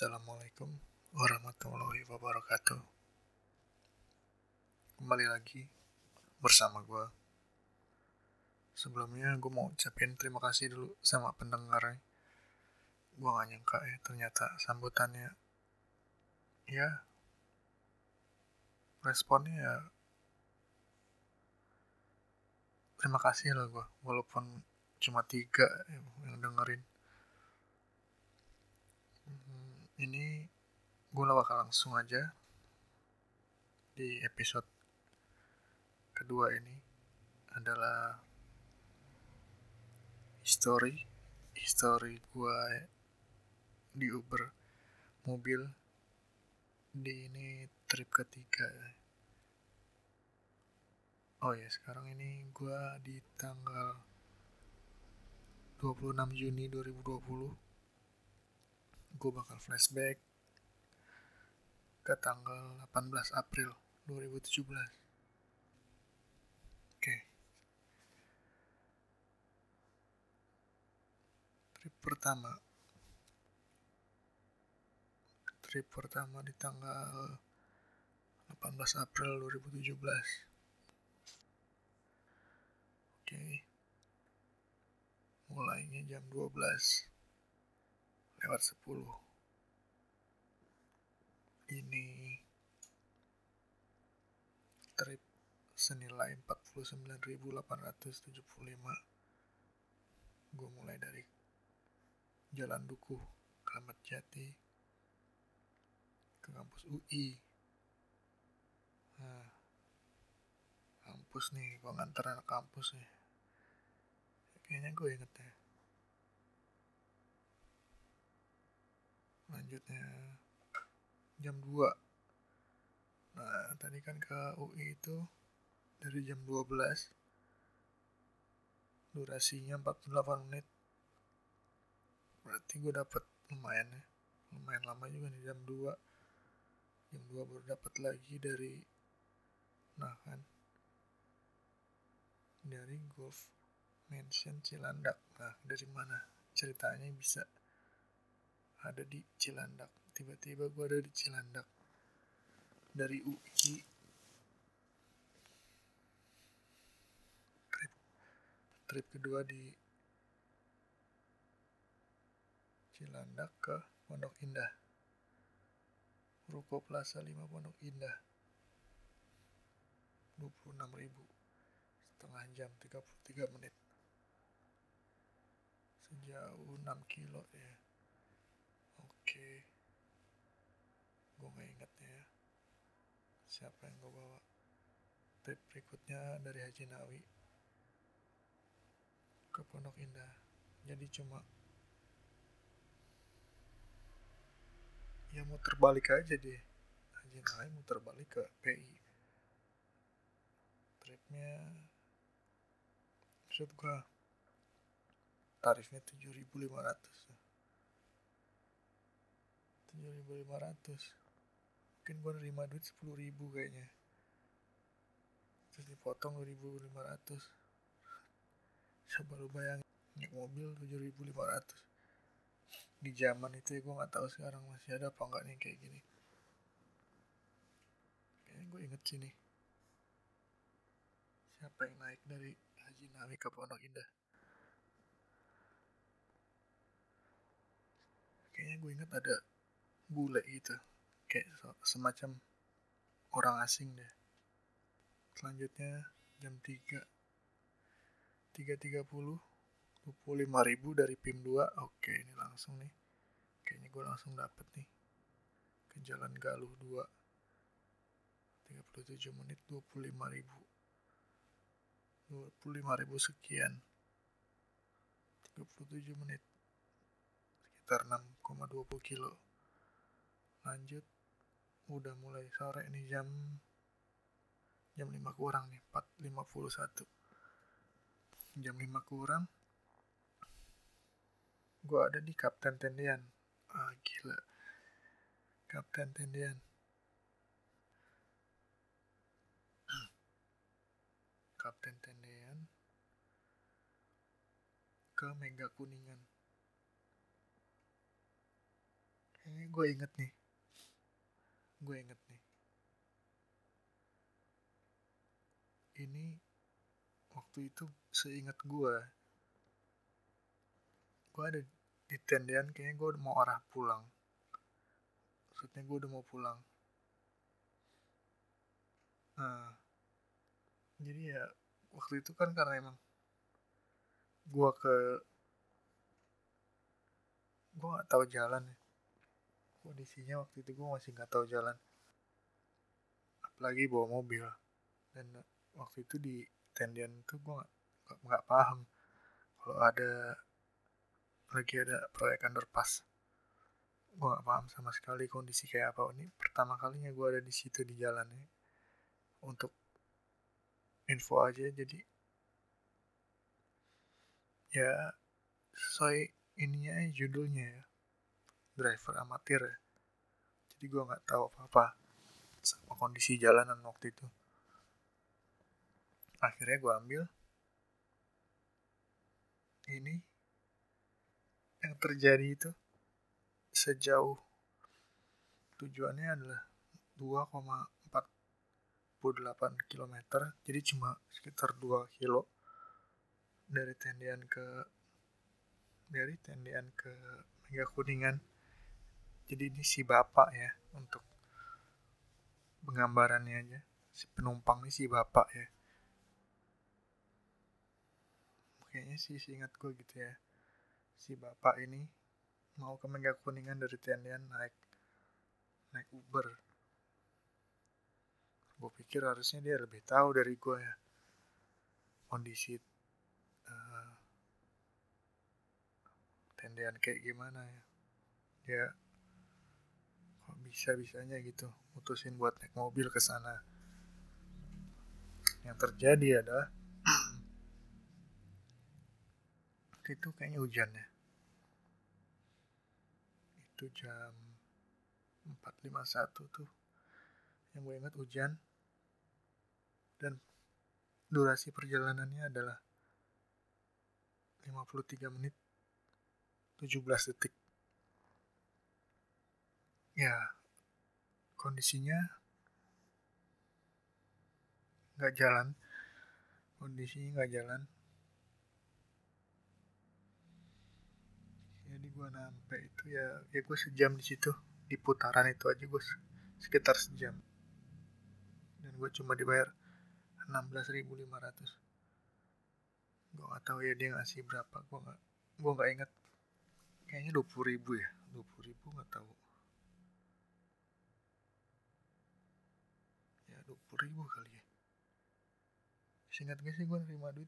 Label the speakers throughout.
Speaker 1: Assalamualaikum warahmatullahi wabarakatuh. Kembali lagi bersama gue. Sebelumnya gue mau ucapin terima kasih dulu sama pendengar. Gue gak nyangka ya ternyata sambutannya ya responnya ya terima kasih lah gue walaupun cuma tiga yang dengerin ini gue bakal langsung aja di episode kedua ini adalah history history gue di Uber mobil di ini trip ketiga. Oh ya sekarang ini gue di tanggal 26 Juni 2020 gue bakal flashback ke tanggal 18 April 2017. Oke. Trip pertama. Trip pertama di tanggal 18 April 2017. Oke. Mulainya jam 12 lewat 10 ini trip senilai 49.875 gue mulai dari Jalan Duku Kramat Jati ke kampus UI nah, kampus nih gue nganter anak kampus nih. Kayaknya gue inget ya lanjutnya. Jam 2 nah tadi kan ke UI itu dari jam 12 durasinya 48 menit. Berarti gue dapet lumayan ya. Lumayan lama juga nih jam 2 jam 2 baru dapat lagi dari nah kan. Dari Golf Mansion Cilandak. Nah dari mana? Ceritanya bisa ada di Cilandak. Tiba-tiba gue ada di Cilandak. Dari UI trip. Trip kedua di Cilandak ke Pondok Indah. Ruko Plaza 5 Pondok Indah. 26 ribu. Setengah jam 33 menit. Sejauh 6 kilo ya oke gue gak inget ya. Siapa yang gue bawa? Trip berikutnya dari Haji Nawi ke Pondok Indah. Jadi cuma ya mau terbalik aja deh. Haji Nawi mau terbalik ke PI tripnya maksud gue tarifnya 7500 7500 mungkin gue nerima duit 10 ribu kayaknya. Terus dipotong 2500 coba lu bayangin naik mobil 7500 di zaman itu ya gue nggak tahu sekarang masih ada apa enggak nih kayak gini. Kayaknya gue inget sini. Siapa yang naik dari Haji Nawi ke Pondok Indah? Kayaknya gue inget ada bule gitu. Kayak semacam orang asing deh. Selanjutnya jam 3 3.30 25 ribu dari PIM 2 oke ini langsung nih. Kayaknya gue langsung dapet nih. Ke jalan Galuh 2 37 menit 25 ribu. 25 ribu sekian. 37 menit. Sekitar 6,20 kilo lanjut. Udah mulai sore nih jam jam 5 kurang nih 4.51 jam 5 kurang. Gue ada di Kapten Tendian. Ah gila. Kapten Tendian. Kapten Tendian. Ke Mega Kuningan kayaknya gue inget nih gue inget nih. Ini waktu itu seingat gue gue ada di tendean kayaknya gue udah mau arah pulang. Maksudnya gue udah mau pulang. Nah jadi ya waktu itu kan karena emang gue ke gue gak tahu jalan ya kondisinya waktu itu gue masih nggak tahu jalan. Apalagi bawa mobil. Dan waktu itu di tendian itu gue nggak nggak paham kalau ada lagi ada proyek underpass. Gue gak paham sama sekali kondisi kayak apa. Ini pertama kalinya gue ada di situ di jalan ya untuk info aja jadi ya sesuai ininya judulnya ya driver amatir ya. Jadi gue nggak tahu apa apa sama kondisi jalanan waktu itu. Akhirnya gue ambil ini yang terjadi itu sejauh tujuannya adalah 2,48 km jadi cuma sekitar 2 kilo dari tendian ke dari tendian ke Mega Kuningan jadi ini si bapak ya untuk penggambarannya aja si penumpang ini si bapak ya kayaknya sih ingat gue gitu ya si bapak ini mau ke Mega Kuningan dari Tendian naik naik Uber. Gue pikir harusnya dia lebih tahu dari gue ya kondisi uh, tendian kayak gimana ya. Dia kok bisa bisanya gitu mutusin buat naik mobil ke sana. Yang terjadi adalah itu kayaknya hujan ya. Itu jam 4.51 tuh. Yang gue ingat hujan. Dan durasi perjalanannya adalah 53 menit 17 detik. Ya kondisinya nggak jalan. Kondisinya nggak jalan. Jadi gue nampe itu ya ya gue sejam di situ di putaran itu aja gue sekitar sejam. Dan gue cuma dibayar 16.500 gue gak tahu ya dia ngasih berapa gue gak gue gak inget kayaknya 20 ribu ya 20 ribu gak tahu ya 20 ribu kali ya. Singkat gak sih gue nerima duit?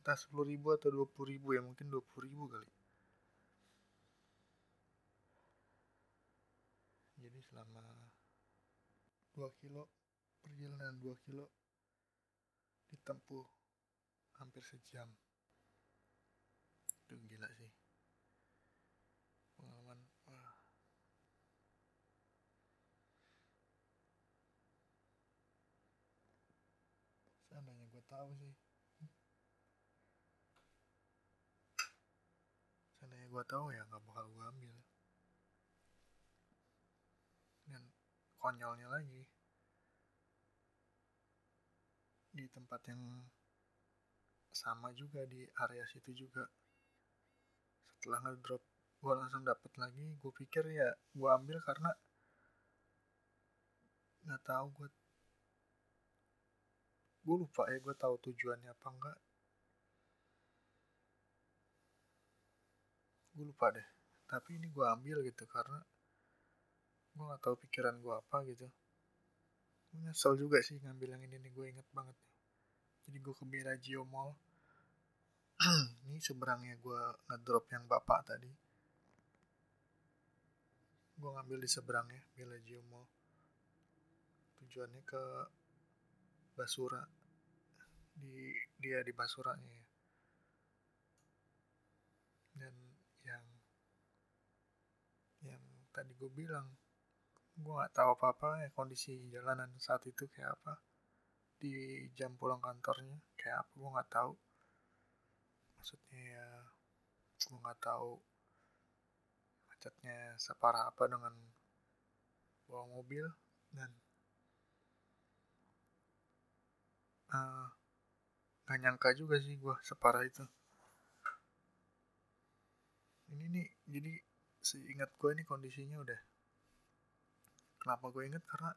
Speaker 1: Entah 10 ribu atau 20 ribu ya mungkin 20 ribu kali. Jadi selama 2 kilo perjalanan 2 kilo ditempuh hampir sejam. Itu gila sih pengalaman wah seandainya gue tahu sih. Seandainya gue tahu ya nggak bakal gue ambil. Dan konyolnya lagi. Di tempat yang sama juga di area situ juga. Setelah ngedrop gue langsung dapet lagi. Gue pikir ya gue ambil karena nggak tahu gue gue lupa ya gue tahu tujuannya apa enggak. Gue lupa deh. Tapi ini gue ambil gitu karena gue gak tahu pikiran gue apa gitu. Gue nyesel juga sih ngambil yang ini nih gue inget banget jadi gue ke Bellagio Mall. Ini seberangnya gue ngedrop yang bapak tadi. Gue ngambil di seberangnya Bellagio Mall. Tujuannya ke Basura di dia di Basuranya ya. Dan yang yang tadi gue bilang gue nggak tahu apa apa ya kondisi jalanan saat itu kayak apa. Di jam pulang kantornya kayak apa gue nggak tahu. Maksudnya ya gue nggak tahu macetnya separah apa dengan bawa mobil dan uh, gak nyangka juga sih gue separah itu. Ini nih jadi seingat gue ini kondisinya udah. Kenapa gue inget karena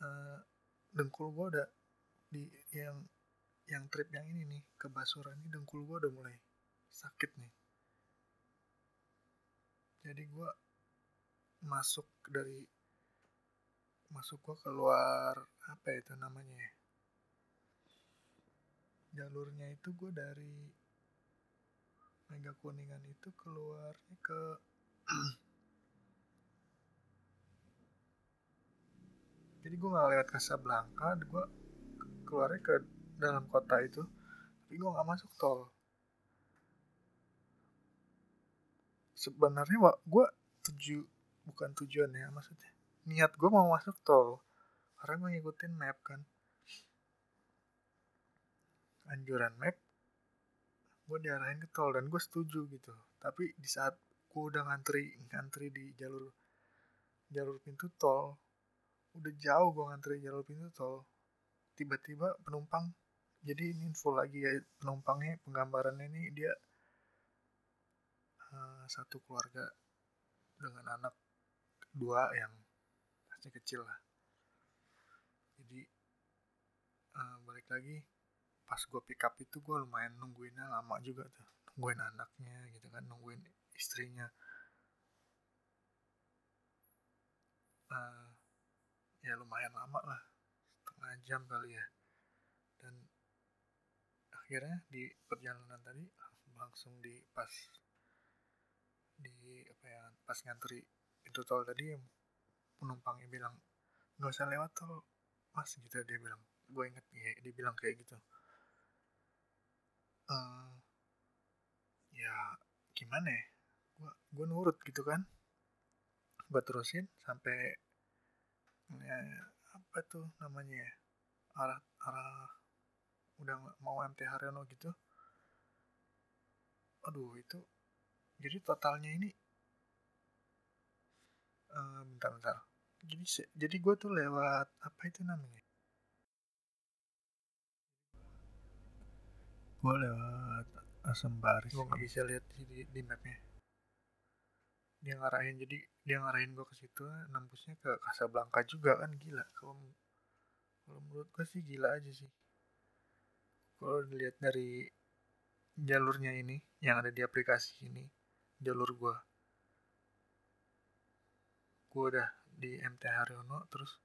Speaker 1: uh, dengkul gue udah di yang yang trip yang ini nih ke Basura ini dengkul gue udah mulai sakit nih. Jadi gue masuk dari masuk gue keluar apa itu namanya ya jalurnya itu gue dari Mega Kuningan itu keluarnya ke jadi gue nggak lewat Casablanca gue keluarnya ke dalam kota itu tapi gue nggak masuk tol. Sebenarnya gue tuju bukan tujuan ya maksudnya. Niat gue mau masuk tol karena gue ngikutin map kan anjuran map gue diarahin ke tol dan gue setuju gitu. Tapi di saat gue udah ngantri ngantri di jalur jalur pintu tol udah jauh gue ngantri jalur pintu tol tiba-tiba penumpang jadi ini info lagi ya penumpangnya penggambarannya ini dia uh, satu keluarga dengan anak dua yang masih kecil lah. Jadi uh, balik lagi pas gue pick up itu gue lumayan nungguinnya lama juga tuh. Nungguin anaknya gitu kan nungguin istrinya. Uh, ya lumayan lama lah. Setengah jam kali ya. Dan akhirnya di perjalanan tadi langsung di pas di apa ya pas ngantri pintu tol tadi penumpangnya bilang nggak usah lewat tol mas gitu. Dia bilang gue inget ya dia bilang kayak gitu uh, ya gimana ya? Gue gue nurut gitu kan. Gue terusin sampai ya, apa tuh namanya ya? Arah arah udah mau MT Haryono gitu. Aduh itu jadi totalnya ini uh, bentar bentar. Jadi jadi gue tuh lewat apa itu namanya gue lewat asam baris. Gue nggak bisa lihat di, di, mapnya. Dia ngarahin jadi dia ngarahin gue ke situ nembusnya ke Casablanca juga kan gila. Kalau kalau menurut gue sih gila aja sih. Kalau dilihat dari jalurnya ini yang ada di aplikasi ini jalur gue gue udah di MT Haryono terus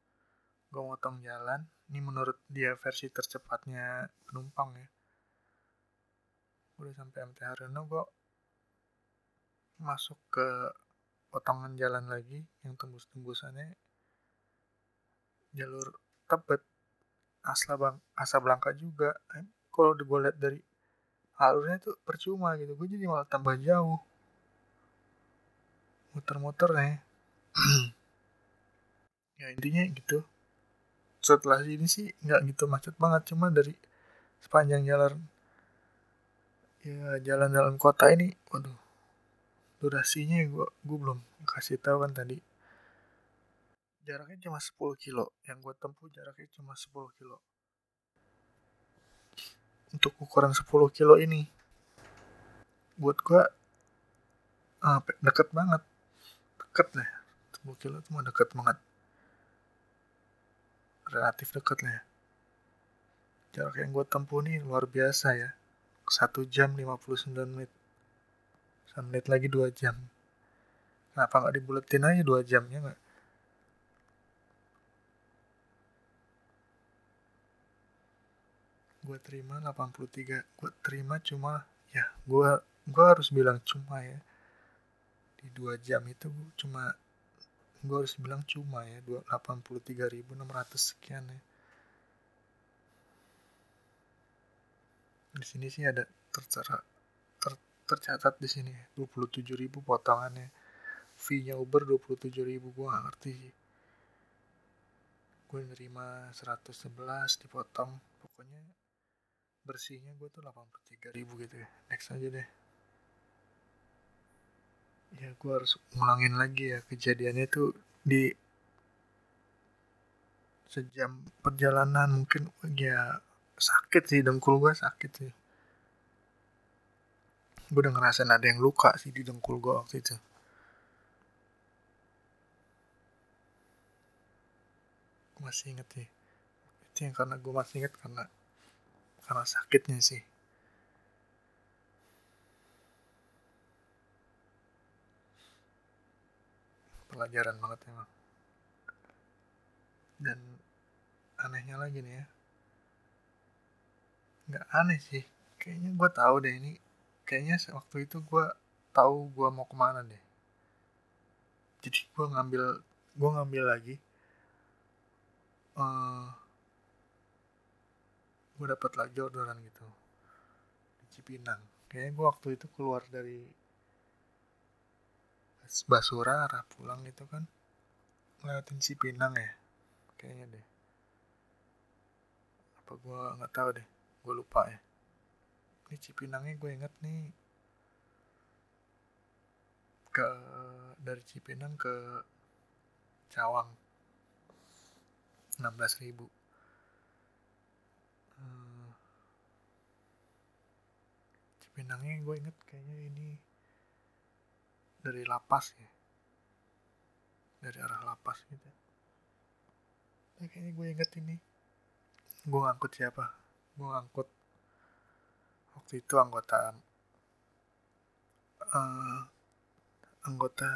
Speaker 1: gue motong jalan. Ini menurut dia versi tercepatnya penumpang ya udah sampai MT Haryono gue masuk ke potongan jalan lagi yang tembus-tembusannya. Jalur tebet asla bang asa belangka juga eh, kalau lihat dari alurnya tuh percuma gitu gue jadi malah tambah jauh. Muter-muter ya ya intinya gitu. Setelah ini sih nggak gitu macet banget cuma dari sepanjang jalan ya jalan dalam kota ini waduh durasinya gue gue belum kasih tahu kan tadi. Jaraknya cuma 10 kilo. Yang gue tempuh jaraknya cuma 10 kilo. Untuk ukuran 10 kilo ini buat gua uh, deket banget. Deket lah 10 kilo cuma deket banget. Relatif deket lah ya. jarak yang gue tempuh nih luar biasa ya 1 jam 59 menit. 1 menit lagi 2 jam. Kenapa nggak dibuletin aja 2 jamnya nggak? Gue terima 83 gue terima cuma ya gue gue harus bilang cuma ya. Di dua jam itu cuma gue harus bilang cuma ya 83.600 sekian ya di sini sih ada tertera ter, tercatat di sini 27.000 potongannya. Fee-nya Uber 27.000 gue gak ngerti sih. Gue nerima 111 dipotong pokoknya bersihnya gue tuh 83 ribu gitu ya. Next aja deh. Ya gue harus ngulangin lagi ya kejadiannya tuh di sejam perjalanan mungkin ya sakit sih dengkul gue sakit sih. Gue udah ngerasain ada yang luka sih di dengkul gue waktu itu. Masih inget sih. Itu yang karena gue masih inget karena karena sakitnya sih. Pelajaran banget emang. Dan anehnya lagi nih ya nggak aneh sih. Kayaknya gue tahu deh ini. Kayaknya waktu itu gue tahu gue mau ke mana deh. Jadi gue ngambil gue ngambil lagi uh, gue dapat lagi orderan gitu di Cipinang. Kayaknya gue waktu itu keluar dari Basura arah pulang itu kan lewatin Cipinang ya kayaknya deh. Apa gue nggak tahu deh gue lupa ya. Ini Cipinangnya gue inget nih. Ke dari Cipinang ke Cawang. 16 ribu. Hmm. Cipinangnya gue inget kayaknya ini dari lapas ya. Dari arah lapas gitu. Nah, kayaknya gue inget ini. Gue ngangkut siapa gue ngangkut waktu itu anggota uh, anggota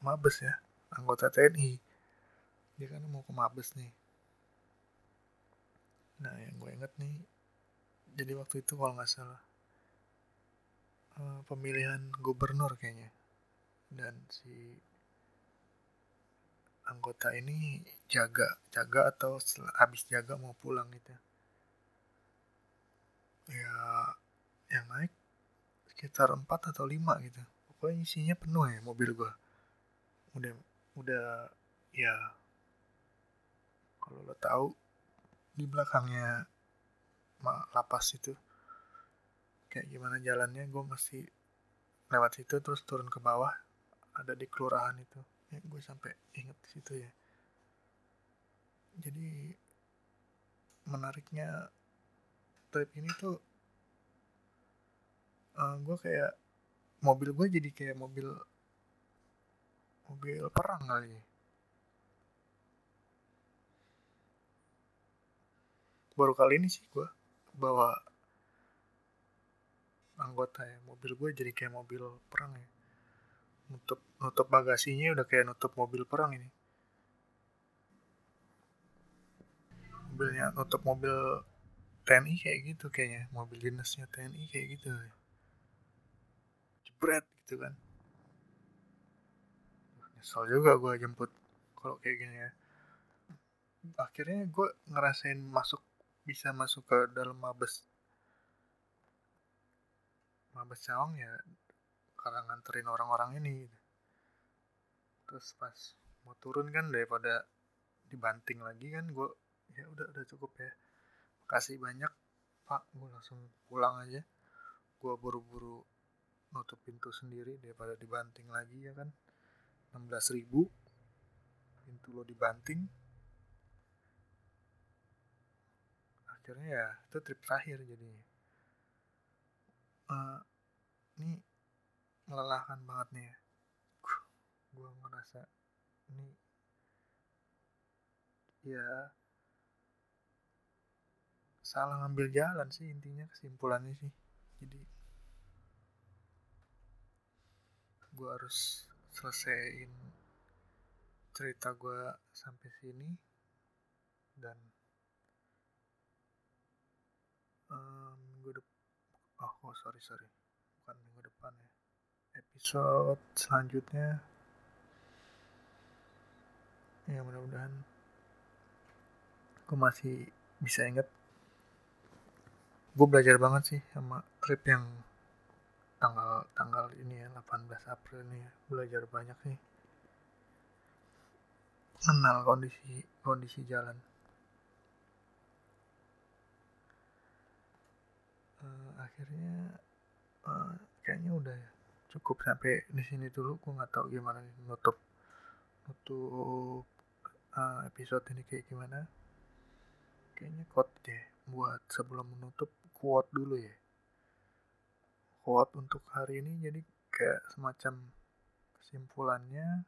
Speaker 1: Mabes ya anggota TNI dia kan mau ke Mabes nih. Nah yang gue inget nih jadi waktu itu kalau nggak salah uh, pemilihan gubernur kayaknya. Dan si anggota ini jaga jaga atau habis jaga mau pulang gitu ya yang naik sekitar 4 atau 5 gitu. Pokoknya isinya penuh ya mobil gua. Udah udah ya. Kalau lo tahu di belakangnya lapas itu kayak gimana jalannya gue masih lewat situ terus turun ke bawah ada di kelurahan itu. Ya gue sampai inget situ ya. Jadi menariknya trip ini tuh uh, gue kayak mobil gue jadi kayak mobil mobil perang kali baru kali ini sih gue bawa anggota ya mobil gue jadi kayak mobil perang ya. Nutup nutup bagasinya udah kayak nutup mobil perang ini. Mobilnya nutup mobil TNI kayak gitu kayaknya mobil dinasnya TNI kayak gitu. Jebret gitu kan. Nyesel juga gue jemput kalau kayak gini ya. Akhirnya gue ngerasain masuk bisa masuk ke dalam mabes. Mabes Cawang ya karena nganterin orang-orang ini terus pas mau turun kan daripada dibanting lagi kan gue ya udah udah cukup ya kasih banyak pak. Gue langsung pulang aja. Gue buru-buru nutup pintu sendiri daripada dibanting lagi ya kan. 16 ribu. Pintu lo dibanting. Akhirnya ya itu trip terakhir jadi uh, ini melelahkan banget nih ya. Gue ngerasa ini ya salah ngambil jalan sih intinya kesimpulannya sih. Jadi gue harus selesaiin cerita gue sampai sini dan uh, minggu depan oh, oh sorry sorry. Bukan minggu depan ya. Episode selanjutnya. Ya mudah-mudahan aku masih bisa inget gue belajar banget sih sama trip yang tanggal tanggal ini ya 18 April ini ya. belajar banyak sih. Kenal kondisi kondisi jalan. Uh, akhirnya uh, kayaknya udah cukup sampai di sini dulu. Gue nggak tahu gimana nih nutup nutup uh, episode ini kayak gimana. Kayaknya kot deh buat sebelum menutup quote dulu ya. Quote untuk hari ini jadi kayak semacam kesimpulannya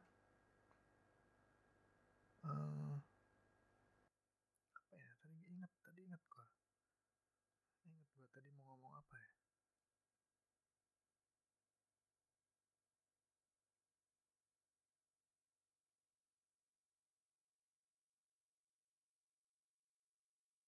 Speaker 1: uh,